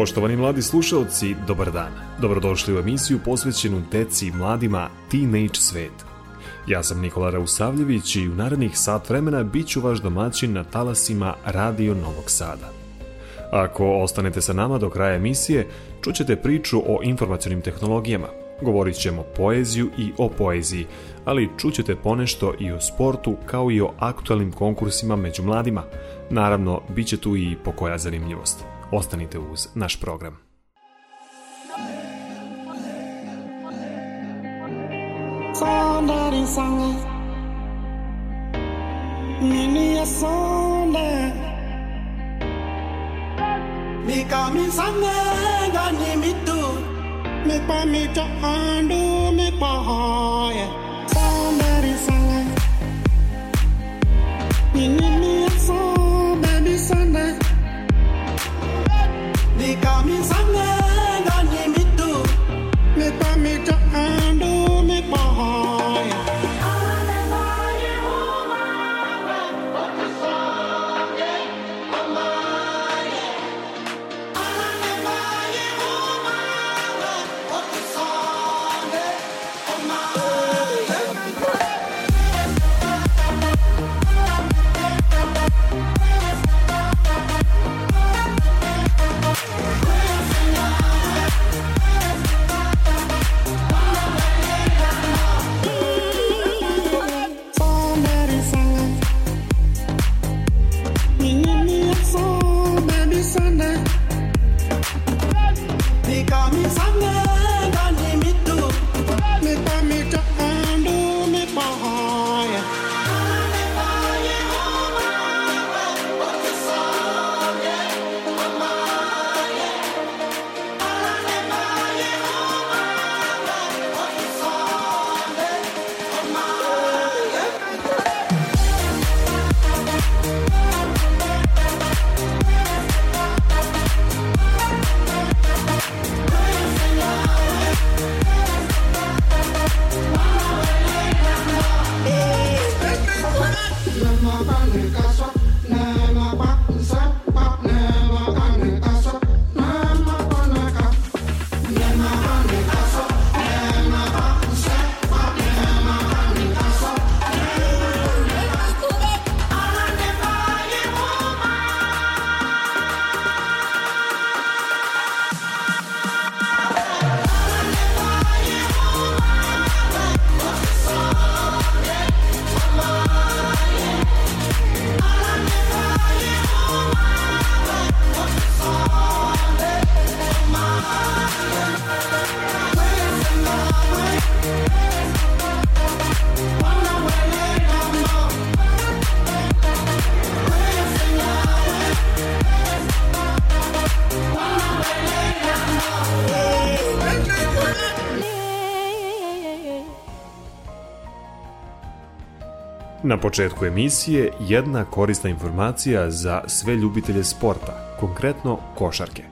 Poštovani mladi slušalci, dobar dan. Dobrodošli u emisiju posvećenu deci i mladima Teenage Svet. Ja sam Nikola Rausavljević i u narednih sat vremena bit ću vaš domaćin na talasima Radio Novog Sada. Ako ostanete sa nama do kraja emisije, čućete priču o informacionim tehnologijama. Govorit ćemo poeziju i o poeziji, ali čućete ponešto i o sportu kao i o aktualnim konkursima među mladima. Naravno, bit će tu i pokoja zanimljivost. Ostanite uz naš program. Sondari sange Mini ya sonda Mika mi sange gani mitu Mi pa mi to andu mi pa hoye početku emisije jedna korisna informacija za sve ljubitelje sporta, konkretno košarke.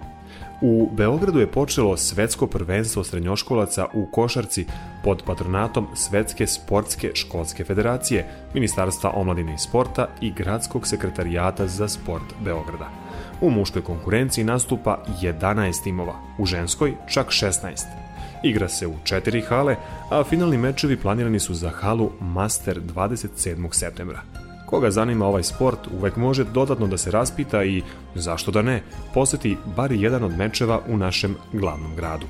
U Beogradu je počelo svetsko prvenstvo srednjoškolaca u košarci pod patronatom Svetske sportske školske federacije, Ministarstva omladine i sporta i Gradskog sekretarijata za sport Beograda. U muškoj konkurenciji nastupa 11 timova, u ženskoj čak 16. Igra se u četiri hale, a finalni mečevi planirani su za halu Master 27. septembra. Koga zanima ovaj sport, uvek može dodatno da se raspita i, zašto da ne, poseti bar jedan od mečeva u našem glavnom gradu.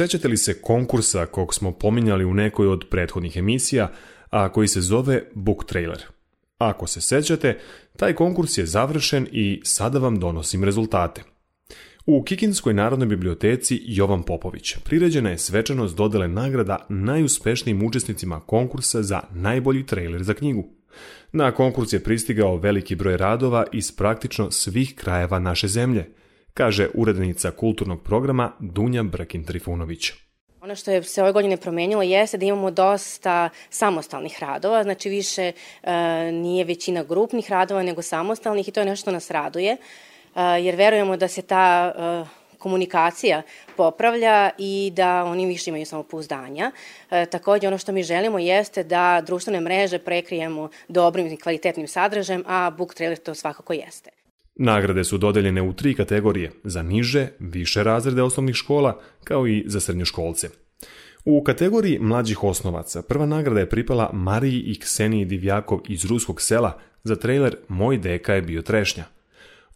Sećate li se konkursa kog smo pominjali u nekoj od prethodnih emisija, a koji se zove Book Trailer? Ako se sećate, taj konkurs je završen i sada vam donosim rezultate. U Kikinskoj narodnoj biblioteci Jovan Popović priređena je svečanost dodele nagrada najuspešnijim učesnicima konkursa za najbolji trailer za knjigu. Na konkurs je pristigao veliki broj radova iz praktično svih krajeva naše zemlje, kaže urednica kulturnog programa Dunja Brkin-Trifunović. Ono što je se ove godine promenilo jeste da imamo dosta samostalnih radova, znači više e, nije većina grupnih radova nego samostalnih i to je nešto što nas raduje, e, jer verujemo da se ta e, komunikacija popravlja i da oni više imaju samopouzdanja. E, takođe, ono što mi želimo jeste da društvene mreže prekrijemo dobrim i kvalitetnim sadržajem, a book trailer to svakako jeste. Nagrade su dodeljene u tri kategorije, za niže, više razrede osnovnih škola, kao i za srednjoškolce. U kategoriji mlađih osnovaca prva nagrada je pripala Mariji i Kseniji Divjakov iz Ruskog sela za trailer Moj deka je bio trešnja.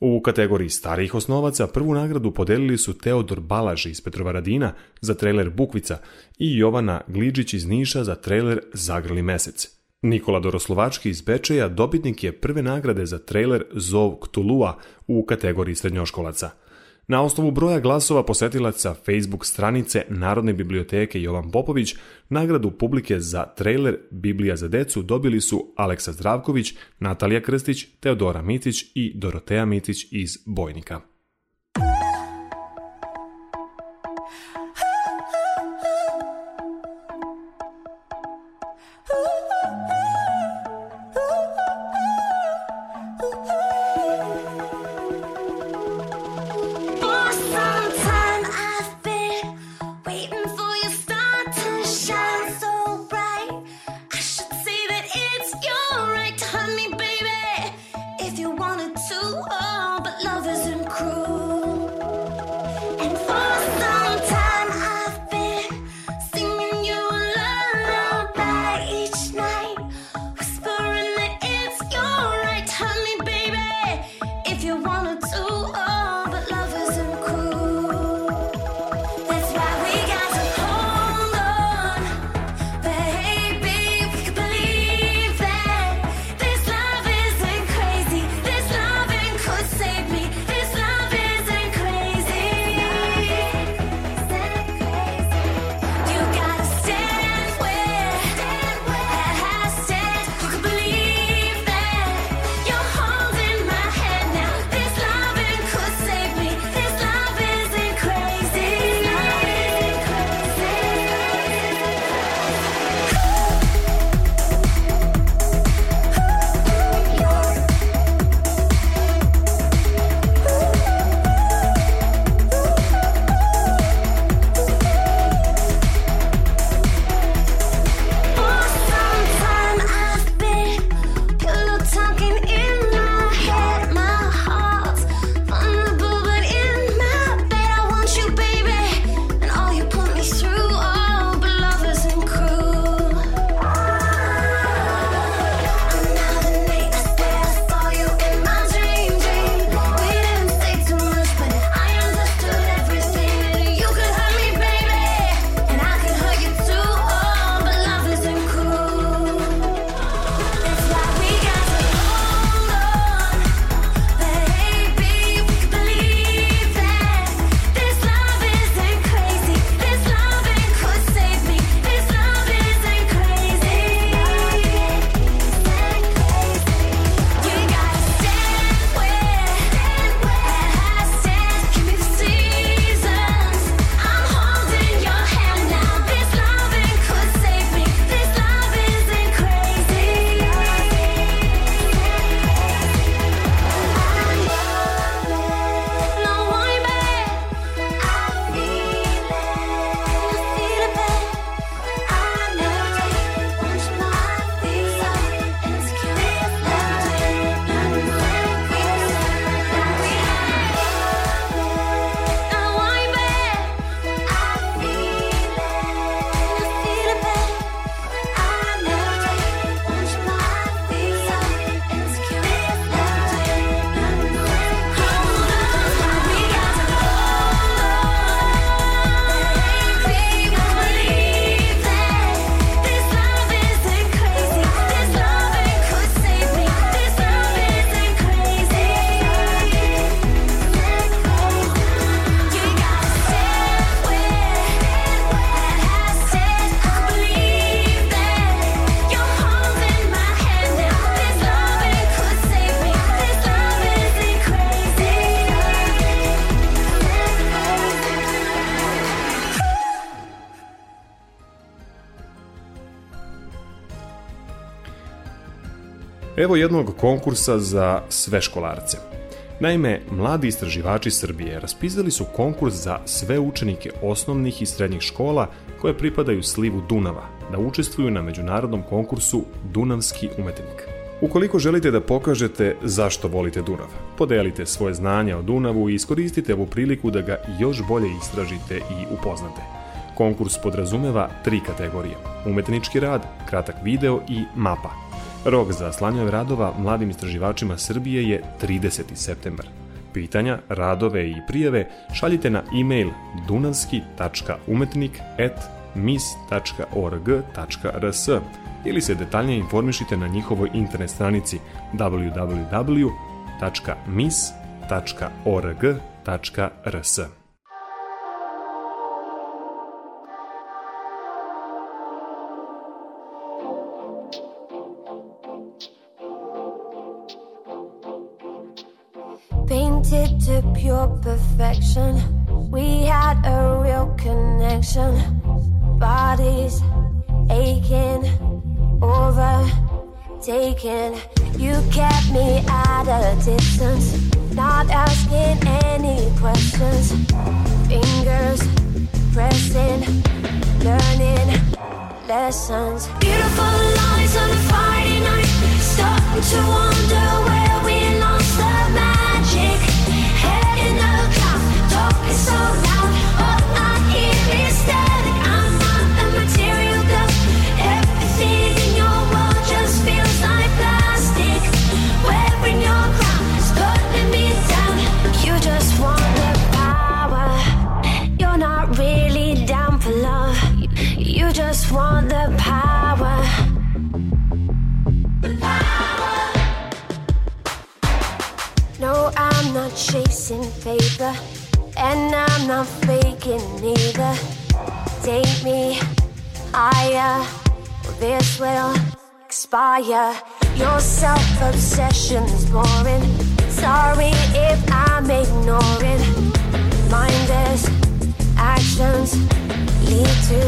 U kategoriji starijih osnovaca prvu nagradu podelili su Teodor Balaž iz Petrovaradina za trailer Bukvica i Jovana Gliđić iz Niša za trailer Zagrli mesec. Nikola Doroslovački iz Bečeja dobitnik je prve nagrade za trailer Zov Ktulua u kategoriji srednjoškolaca. Na osnovu broja glasova posetilaca Facebook stranice Narodne biblioteke Jovan Popović, nagradu publike za trailer Biblija za decu dobili su Aleksa Zdravković, Natalija Krstić, Teodora Mitić i Doroteja Mitić iz Bojnika. Evo jednog konkursa za sve školarce. Naime, mladi istraživači Srbije raspisali su konkurs za sve učenike osnovnih i srednjih škola koje pripadaju slivu Dunava da učestvuju na međunarodnom konkursu Dunavski umetnik. Ukoliko želite da pokažete zašto volite Dunav, podelite svoje znanja o Dunavu i iskoristite ovu priliku da ga još bolje istražite i upoznate. Konkurs podrazumeva tri kategorije: umetnički rad, kratak video i mapa. Rok za slanje radova mladim istraživačima Srbije je 30. septembar. Pitanja, radove i prijave šaljite na e-mail dunavski.umetnik@mis.org.rs ili se detaljnije informišite na njihovoj internet stranici www.mis.org.rs. We had a real connection. Bodies aching, overtaken. You kept me at a distance, not asking any questions. Fingers pressing, learning lessons. Beautiful lies on a Friday night. Starting to wonder where paper, and I'm not faking either. Take me higher, or this will expire. Your self obsession's boring. Sorry if I'm ignoring. Mindless actions lead to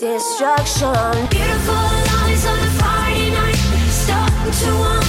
destruction. Beautiful lies on a Friday night. Starting to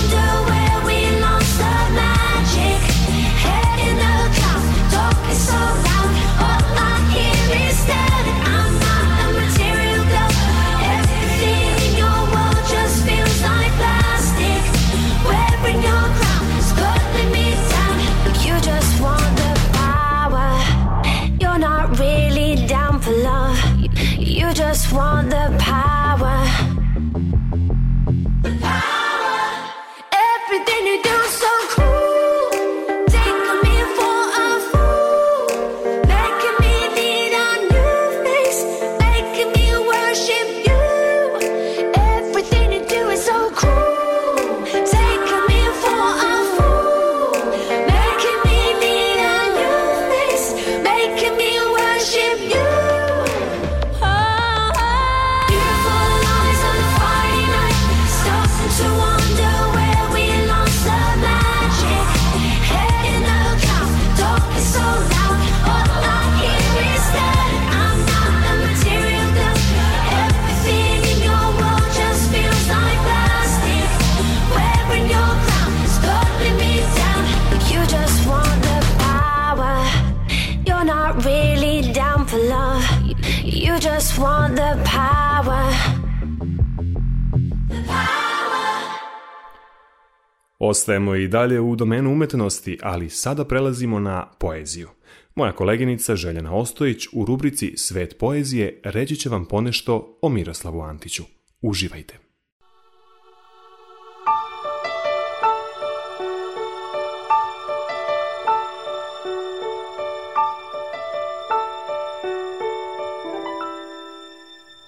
Ostajemo i dalje u domenu umetnosti, ali sada prelazimo na poeziju. Moja koleginica Željana Ostojić u rubrici Svet poezije reći će vam ponešto o Miroslavu Antiću. Uživajte!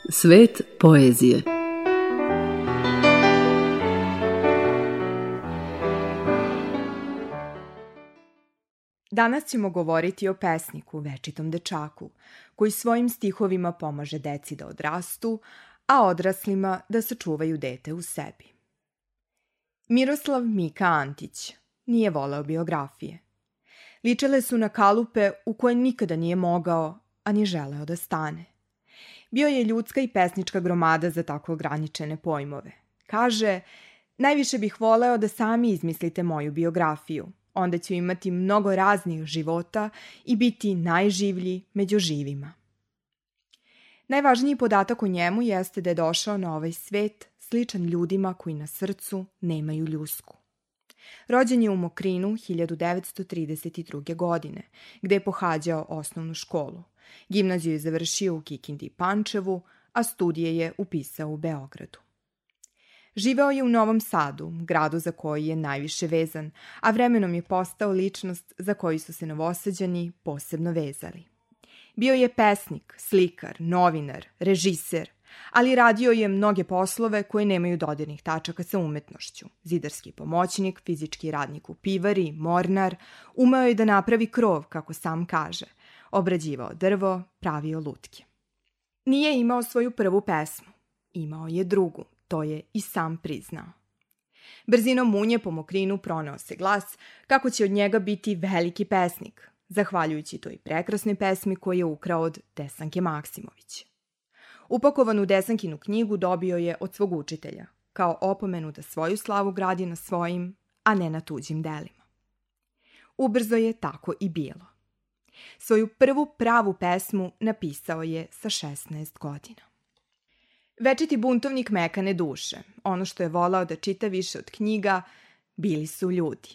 Svet poezije Danas ćemo govoriti o pesniku, večitom dečaku, koji svojim stihovima pomaže deci da odrastu, a odraslima da sačuvaju dete u sebi. Miroslav Mika Antić nije voleo biografije. Ličele su na kalupe u koje nikada nije mogao, a ni želeo da stane. Bio je ljudska i pesnička gromada za tako ograničene pojmove. Kaže, najviše bih voleo da sami izmislite moju biografiju, onda ću imati mnogo raznih života i biti najživlji među živima. Najvažniji podatak o njemu jeste da je došao na ovaj svet sličan ljudima koji na srcu nemaju ljusku. Rođen je u Mokrinu 1932. godine, gde je pohađao osnovnu školu. Gimnaziju je završio u Kikindi i Pančevu, a studije je upisao u Beogradu. Živeo je u Novom Sadu, gradu za koji je najviše vezan, a vremenom je postao ličnost za koju su se novosađani posebno vezali. Bio je pesnik, slikar, novinar, režiser, Ali radio je mnoge poslove koje nemaju dodirnih tačaka sa umetnošću. Zidarski pomoćnik, fizički radnik u pivari, mornar, umeo je da napravi krov, kako sam kaže. Obrađivao drvo, pravio lutke. Nije imao svoju prvu pesmu. Imao je drugu, to je i sam priznao. Brzinom munje po mokrinu proneo se glas kako će od njega biti veliki pesnik, zahvaljujući toj prekrasnoj pesmi koju je ukrao od Desanke Maksimović. Upakovanu Desankinu knjigu dobio je od svog učitelja, kao opomenu da svoju slavu gradi na svojim, a ne na tuđim delima. Ubrzo je tako i bilo. Svoju prvu pravu pesmu napisao je sa 16 godina. Večiti buntovnik mekane duše, ono što je volao da čita više od knjiga, bili su ljudi.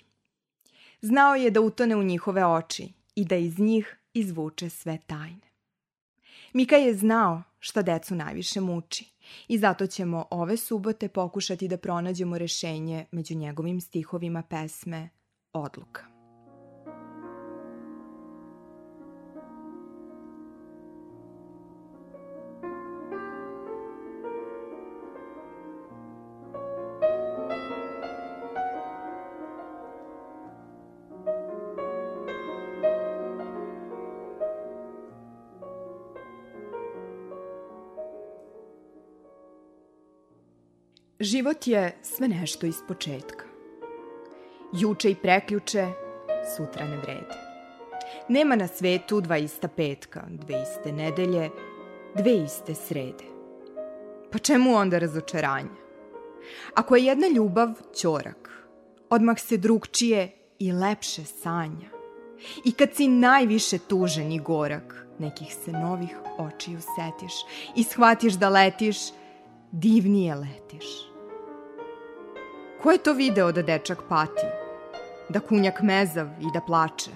Znao je da utone u njihove oči i da iz njih izvuče sve tajne. Mika je znao šta decu najviše muči i zato ćemo ove subote pokušati da pronađemo rešenje među njegovim stihovima pesme Odluka. Život je sve nešto iz početka. Juče i preključe, sutra ne vrede. Nema na svetu dva ista petka, dve iste nedelje, dve iste srede. Pa čemu onda razočaranje? Ako je jedna ljubav ćorak, odmah se drugčije i lepše sanja. I kad si najviše tužen i gorak, nekih se novih očiju setiš i shvatiš da letiš, divnije letiš. Ko je to video da dečak pati? Da kunjak mezav i da plače?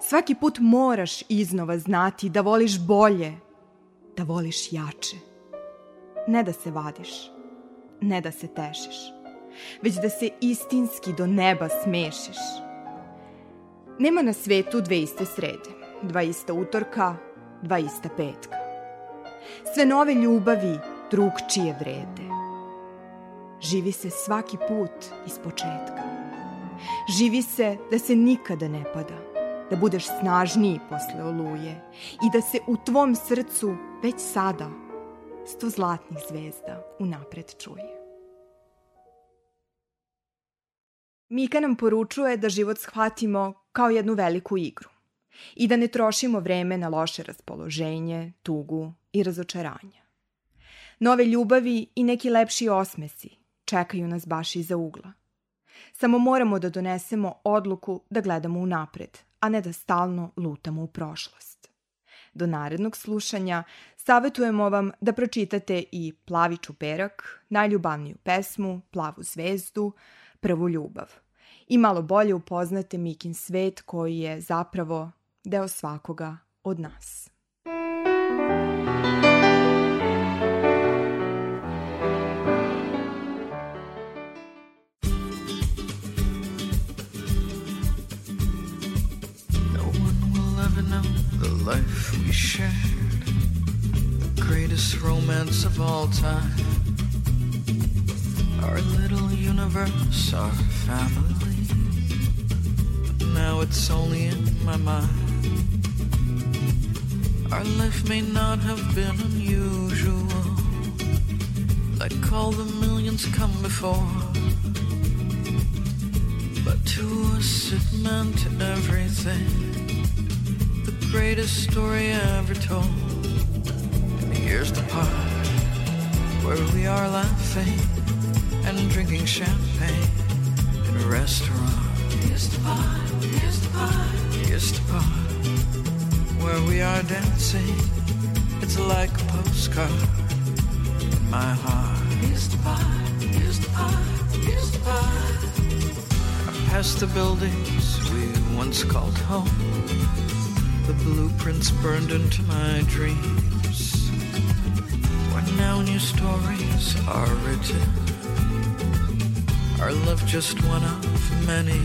Svaki put moraš iznova znati da voliš bolje, da voliš jače. Ne da se vadiš, ne da se tešiš, već da se istinski do neba smešiš. Nema na svetu dve iste srede, dva ista utorka, dva ista petka. Sve nove ljubavi drugčije vrede. Živi se svaki put iz početka. Živi se da se nikada ne pada, da budeš snažniji posle oluje i da se u tvom srcu već sada sto zlatnih zvezda unapred čuje. Mika nam poručuje da život shvatimo kao jednu veliku igru i da ne trošimo vreme na loše raspoloženje, tugu i razočaranja. Nove ljubavi i neki lepši osmesi čekaju nas baš iza ugla. Samo moramo da donesemo odluku da gledamo u napred, a ne da stalno lutamo u prošlost. Do narednog slušanja savetujemo vam da pročitate i Plavi čuperak, najljubavniju pesmu, Plavu zvezdu, Prvu ljubav i malo bolje upoznate Mikin svet koji je zapravo deo svakoga od nas. Life we shared, the greatest romance of all time. Our little universe, our family. But now it's only in my mind. Our life may not have been unusual, like all the millions come before. But to us it meant everything greatest story ever told. In the years to part, where we are laughing and drinking champagne in a restaurant. Years to part, years to part, years to part, where we are dancing. It's like a postcard in my heart. Years to part, years to part, years to part. Past the buildings we once called home the blueprints burned into my dreams. Where now new stories are written. Our love just one of many.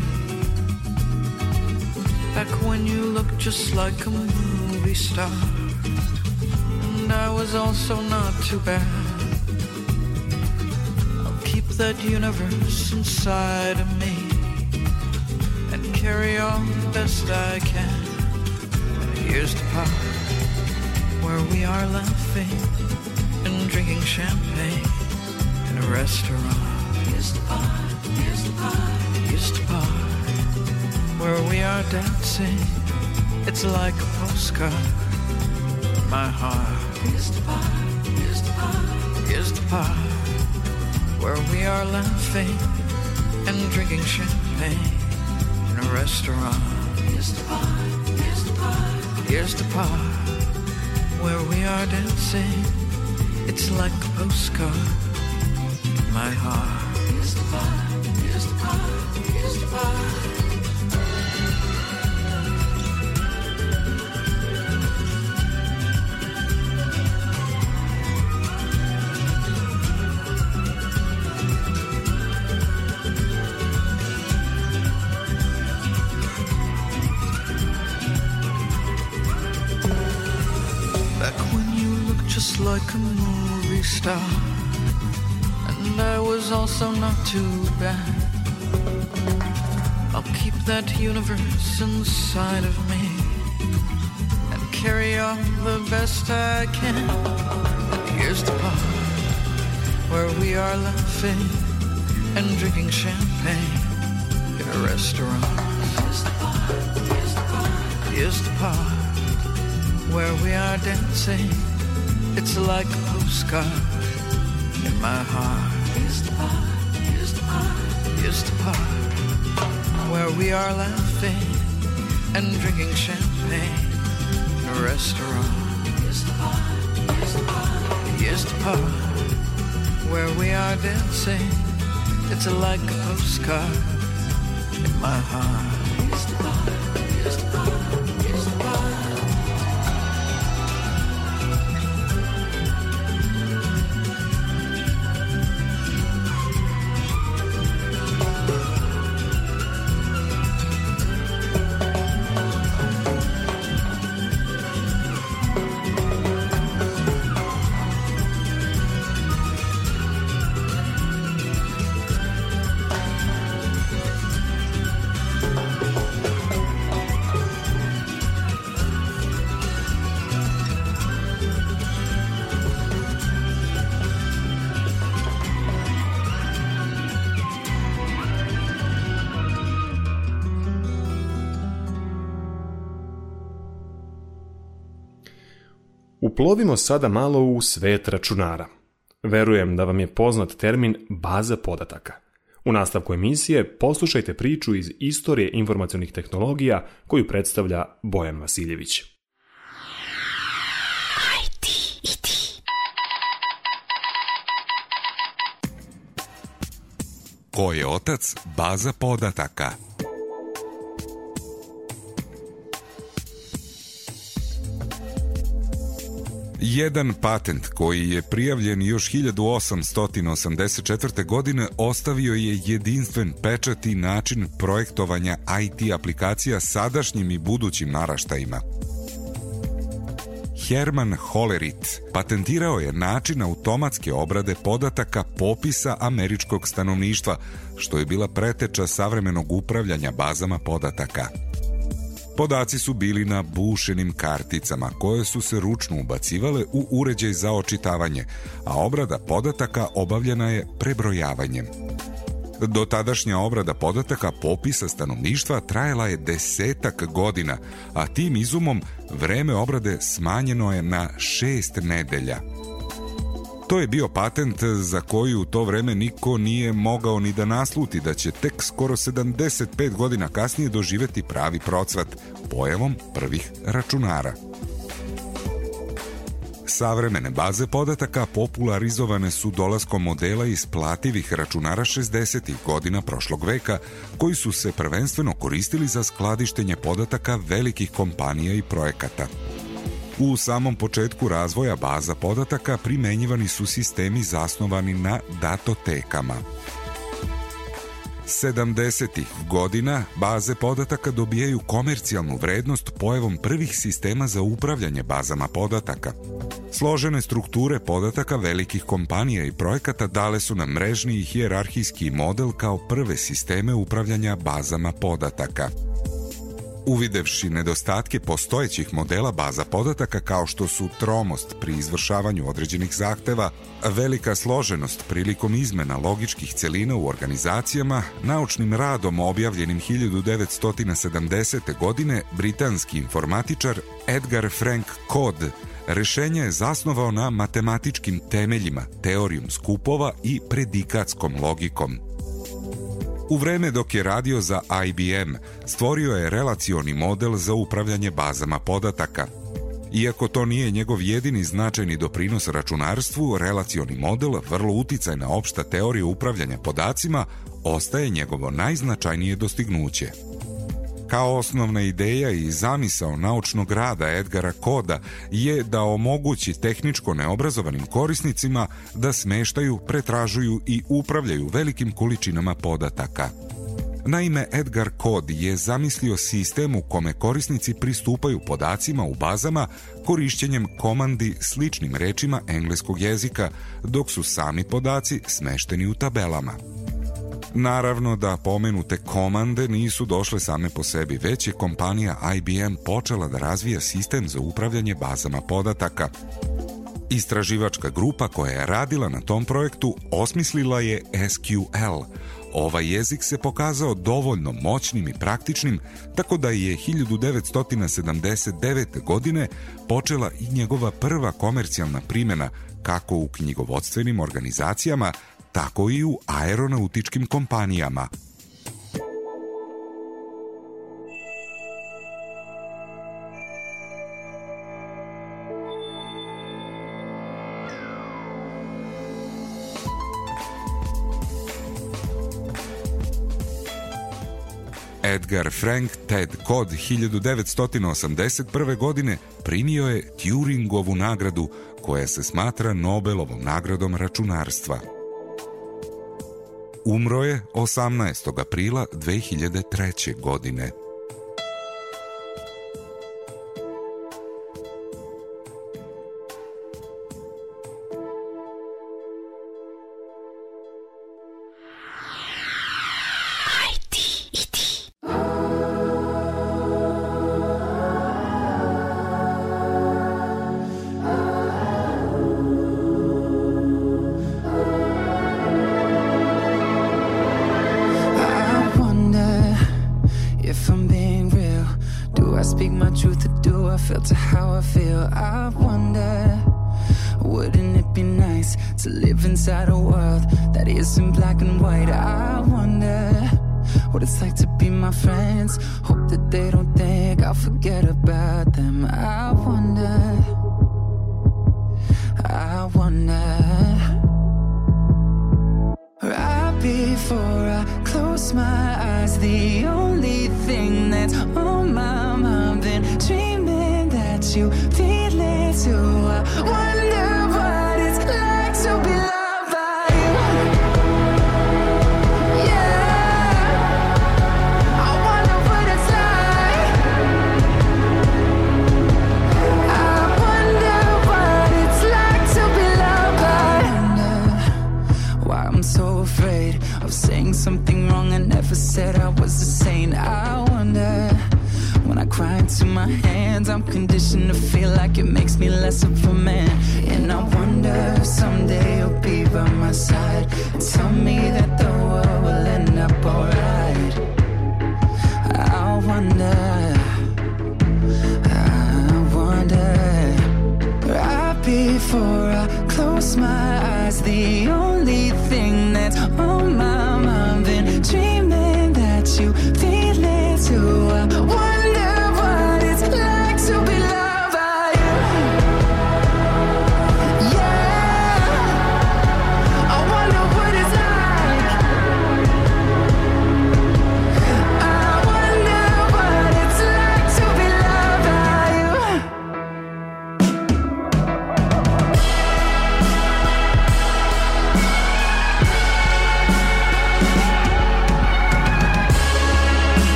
Back when you looked just like a movie star. And I was also not too bad. I'll keep that universe inside of me and carry on best I can. Here's the part where we are laughing and drinking champagne in a restaurant. Here's the part, here's the part, here's the part where we are dancing. It's like a postcard. My heart. Here's the part, here's the part, here's the part where we are laughing and drinking champagne in a restaurant. Here's the part, here's the part, here's the part where we are dancing. It's like a postcard. My heart. Here's the part, here's the part, here's the part. Just like a movie star. And I was also not too bad. I'll keep that universe inside of me and carry on the best I can. Here's the part where we are laughing and drinking champagne in a restaurant. Here's the part, here's the part, here's the part where we are dancing. It's like a postcard in my heart. Here's the part, the part, the part where we are laughing and drinking champagne in a restaurant. Here's the part, here's the part, here's the part where we are dancing. It's like a postcard in my heart. Here's the part, Uplovimo sada malo u svet računara. Verujem da vam je poznat termin baza podataka. U nastavku emisije poslušajte priču iz istorije informacionih tehnologija koju predstavlja Bojan Vasiljević. Ko je otac baza podataka? Jedan patent koji je prijavljen još 1884. godine ostavio je jedinstven pečat i način projektovanja IT aplikacija sadašnjim i budućim naraštajima. Herman Hollerit patentirao je način automatske obrade podataka popisa američkog stanovništva, što je bila preteča savremenog upravljanja bazama podataka. Podaci su bili na bušenim karticama koje su se ručno ubacivale u uređaj za očitavanje, a obrada podataka obavljena je prebrojavanjem. Do tadašnja obrada podataka popisa stanovništva trajala je desetak godina, a tim izumom vreme obrade smanjeno je na šest nedelja. To je bio patent za koji u to vreme niko nije mogao ni da nasluti da će tek skoro 75 godina kasnije doživeti pravi procvat pojavom prvih računara. Savremene baze podataka popularizovane su dolaskom modela isplativih računara 60. godina prošlog veka, koji su se prvenstveno koristili za skladištenje podataka velikih kompanija i projekata. U samom početku razvoja baza podataka primenjivani su sistemi zasnovani na datotekama. 70. godina baze podataka dobijaju komercijalnu vrednost pojavom prvih sistema za upravljanje bazama podataka. Složene strukture podataka velikih kompanija i projekata dale su nam mrežni i hijerarhijski model kao prve sisteme upravljanja bazama podataka. Uvidevši nedostatke postojećih modela baza podataka kao što su tromost pri izvršavanju određenih zahteva, velika složenost prilikom izmena logičkih celina u organizacijama, naučnim radom objavljenim 1970. godine britanski informatičar Edgar Frank Codd rešenje je zasnovao na matematičkim temeljima, teorijom skupova i predikatskom logikom. U vreme dok je radio za IBM, stvorio je relacioni model za upravljanje bazama podataka. Iako to nije njegov jedini značajni doprinos računarstvu, relacioni model, vrlo uticajna opšta teorija upravljanja podacima, ostaje njegovo najznačajnije dostignuće. Kao osnovna ideja i zamisao naučnog rada Edgara Koda je da omogući tehničko neobrazovanim korisnicima da smeštaju, pretražuju i upravljaju velikim količinama podataka. Naime, Edgar Kod je zamislio sistem u kome korisnici pristupaju podacima u bazama korišćenjem komandi sličnim rečima engleskog jezika, dok su sami podaci smešteni u tabelama. Naravno da pomenute komande nisu došle same po sebi, već je kompanija IBM počela da razvija sistem za upravljanje bazama podataka. Istraživačka grupa koja je radila na tom projektu osmislila je SQL. Ovaj jezik se pokazao dovoljno moćnim i praktičnim, tako da je 1979. godine počela i njegova prva komercijalna primjena kako u knjigovodstvenim organizacijama, tako i u aeronautičkim kompanijama. Edgar Frank Ted Kod 1981. godine primio je Turingovu nagradu koja se smatra Nobelovom nagradom računarstva. Umro je 18. aprila 2003. godine. It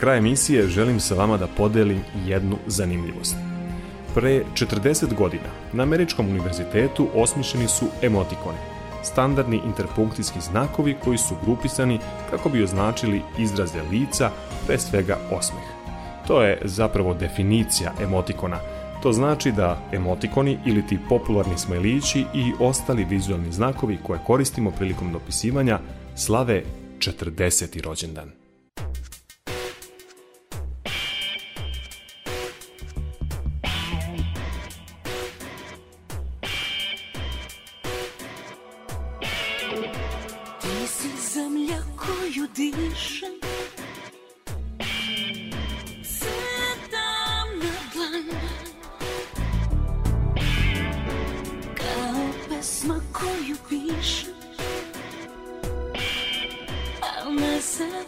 kraj emisije želim sa vama da podelim jednu zanimljivost. Pre 40 godina na Američkom univerzitetu osmišljeni su emotikoni, standardni interpunkcijski znakovi koji su grupisani kako bi označili izraze lica, pre svega osmeh. To je zapravo definicija emotikona. To znači da emotikoni ili ti popularni smajlići i ostali vizualni znakovi koje koristimo prilikom dopisivanja slave 40. rođendan.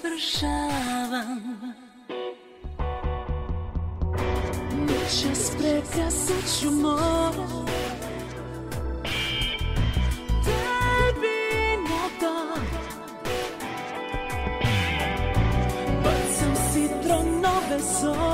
Završavam. Noćas prekasat ću mora tebi na dan Bacam sidro nove zore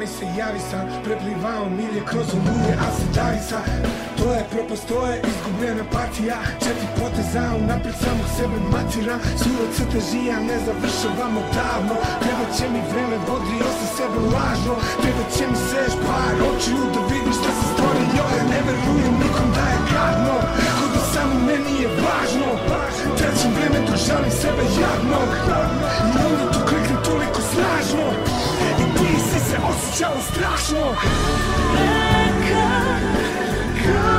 mi se javi sam Preplivao milje kroz oluje, a se davi sa. To je propast, to je izgubljena partija. Četiri poteza, unaprijed samog sebe matira. Suro crtežija ne završavamo davno. Treba će mi vreme bodrio sa sebe lažno. Treba će mi se još par očiju da vidim šta se stvorio Ne verujem nikom da je gadno. Ko da samo meni je važno. Trećem vreme dok žalim sebe jadnog I onda osjećala strašno. Reka ljubavi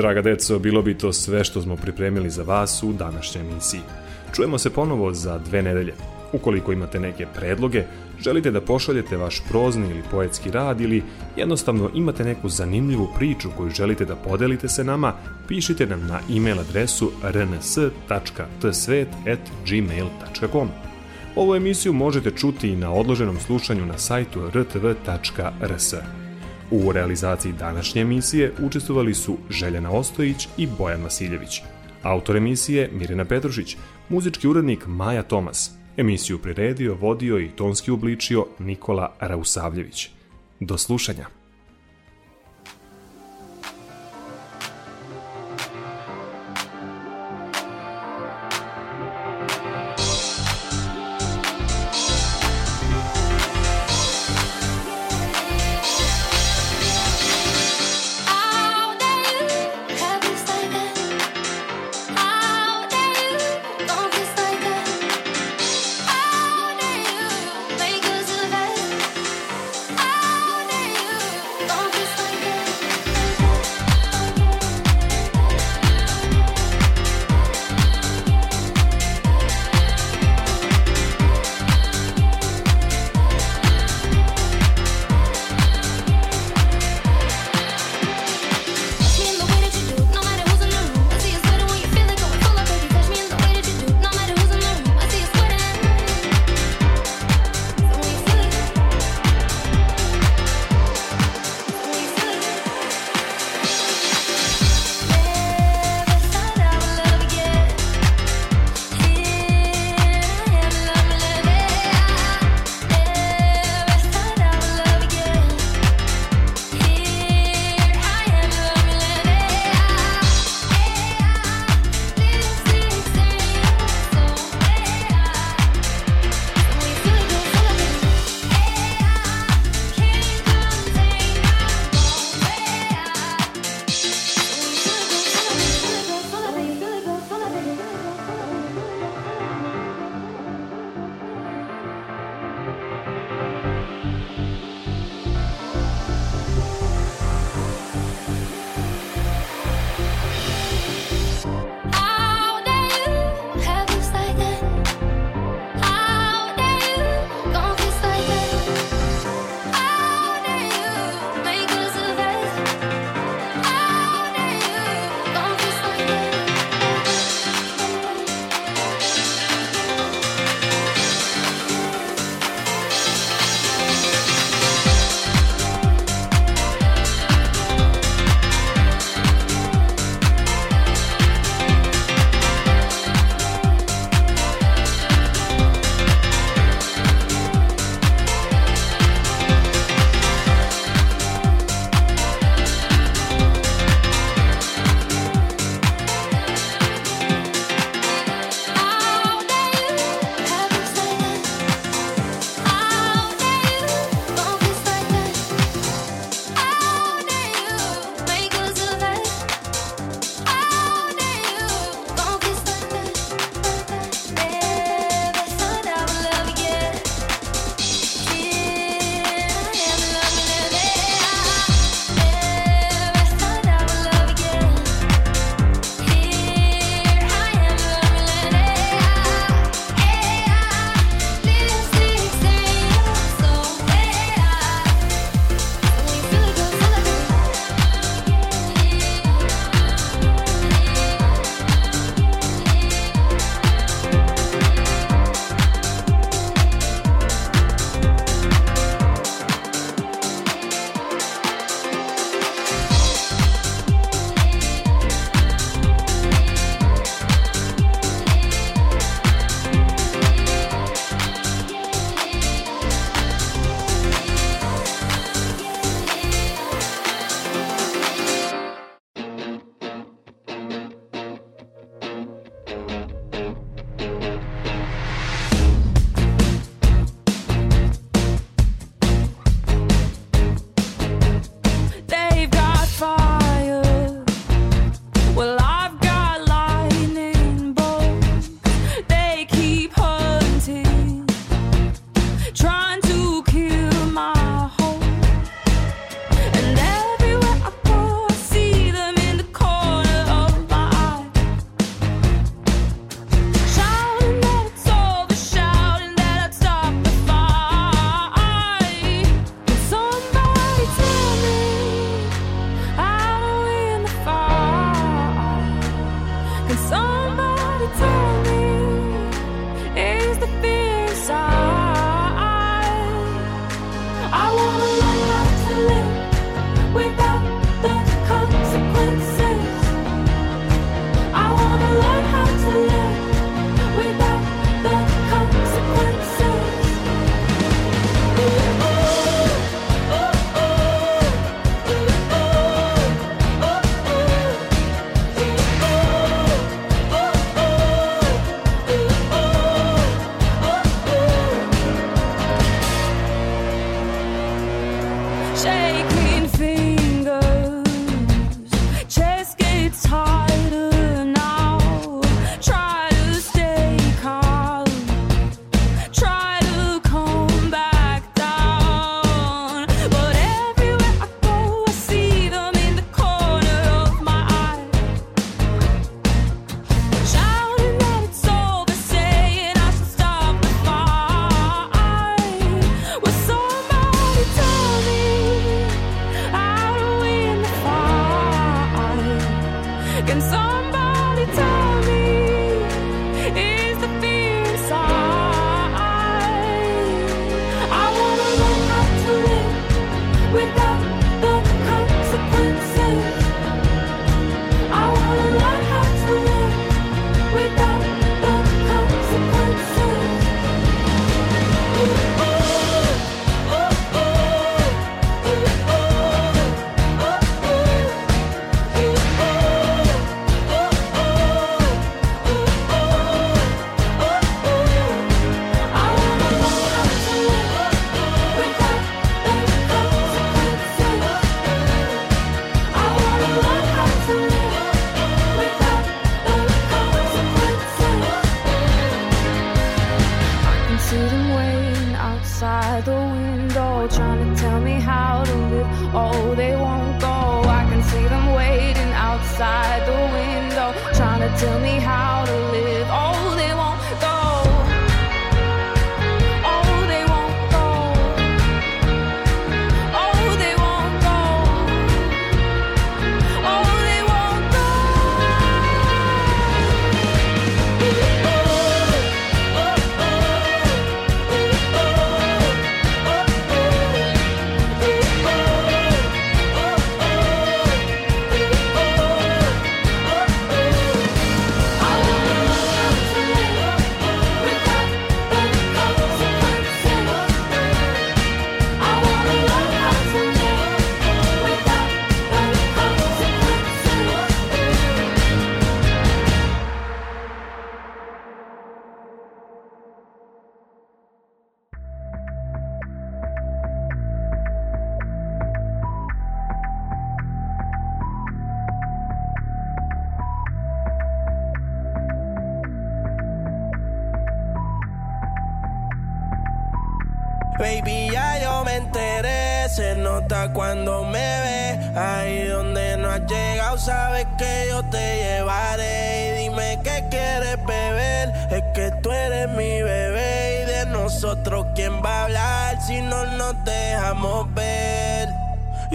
Draga deco, bilo bi to sve što smo pripremili za vas u današnjoj emisiji. Čujemo se ponovo za dve nedelje. Ukoliko imate neke predloge, želite da pošaljete vaš prozni ili poetski rad ili jednostavno imate neku zanimljivu priču koju želite da podelite se nama, pišite nam na e-mail adresu rns.tsvet.gmail.com Ovu emisiju možete čuti i na odloženom slušanju na sajtu rtv.rs. U realizaciji današnje emisije učestvovali su Željana Ostojić i Bojan Vasiljević. Autor emisije Mirjana Petrušić, muzički urednik Maja Tomas. Emisiju priredio, vodio i tonski obličio Nikola Rausavljević. Do slušanja.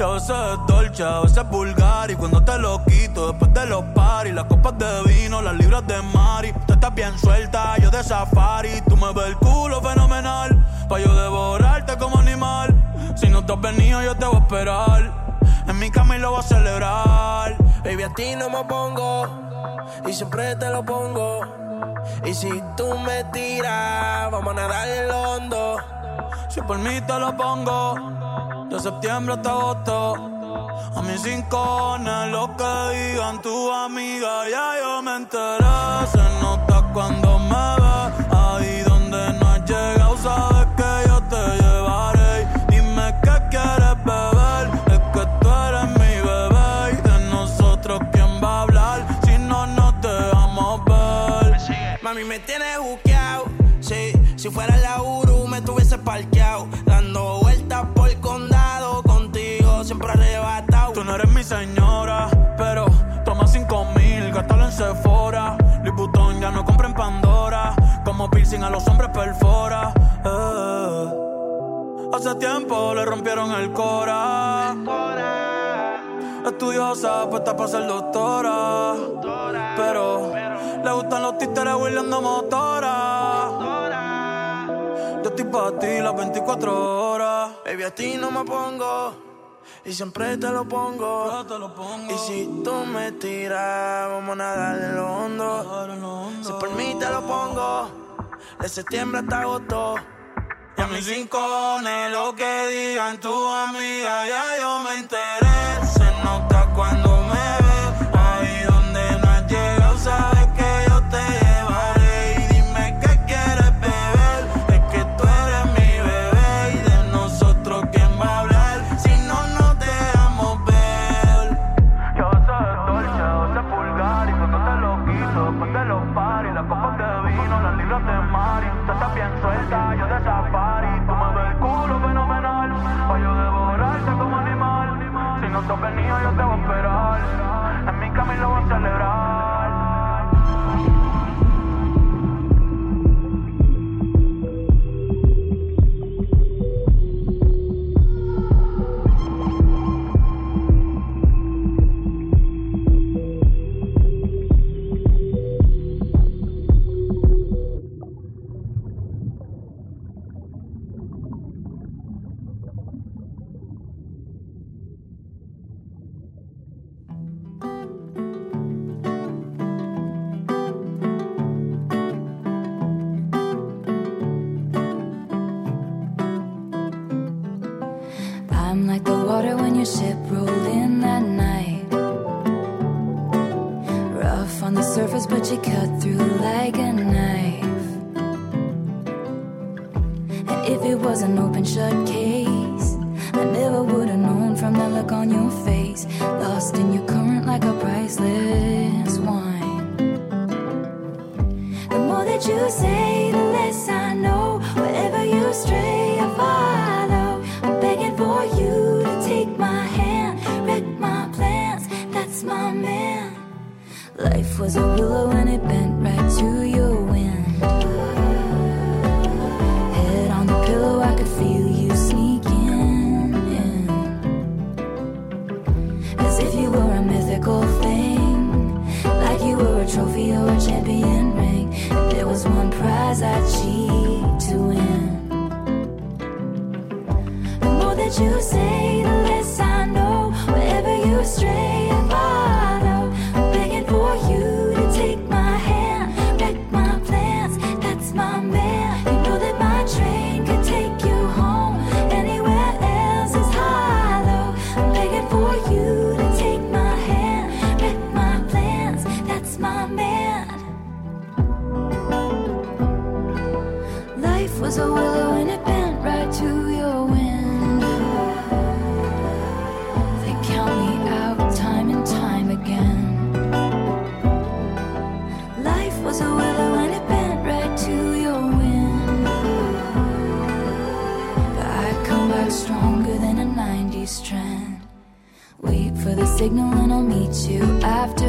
A veces es dolce, a veces es vulgar Y cuando te lo quito después de los paris Las copas de vino, las libras de mari Tú estás bien suelta, yo de safari Tú me ves el culo fenomenal Pa' yo devorarte como animal Si no te has venido yo te voy a esperar En mi cama y lo voy a celebrar Baby, a ti no me pongo y siempre te lo pongo. Y si tú me tiras, vamos a nadar en lo hondo. Si por mí te lo pongo De septiembre hasta agosto. A mis rincones Lo que digan tu amiga. Ya yo me enteré. Se nota cuando me ves Ahí donde no has llegado Sabes que yo te llevaré. Dime qué quieres beber. Es que tú eres mi bebé. Y de nosotros quién va a hablar Si no nos dejamos ver. Mami, me tienes juqueado. Sí, si fuera la Uru, me tuviese parqueado. Piercing a los hombres perfora. eh. Hace tiempo le rompieron el cora. Estudiosa, puesta para ser doctora. Pero le gustan los títeres huirleando motora. Yo estoy para ti las 24 horas. Baby, a ti no me pongo. Y siempre te lo pongo. Y si tú me tiras, vamos a nadar en lo hondo. Si por mí te lo pongo. De septiembre hasta agosto. Y a mis rincones, lo que digan tu amiga, ya yo me enteré. Se nota cuando bienvenido, yo te voy a esperar. Signal and I'll meet you after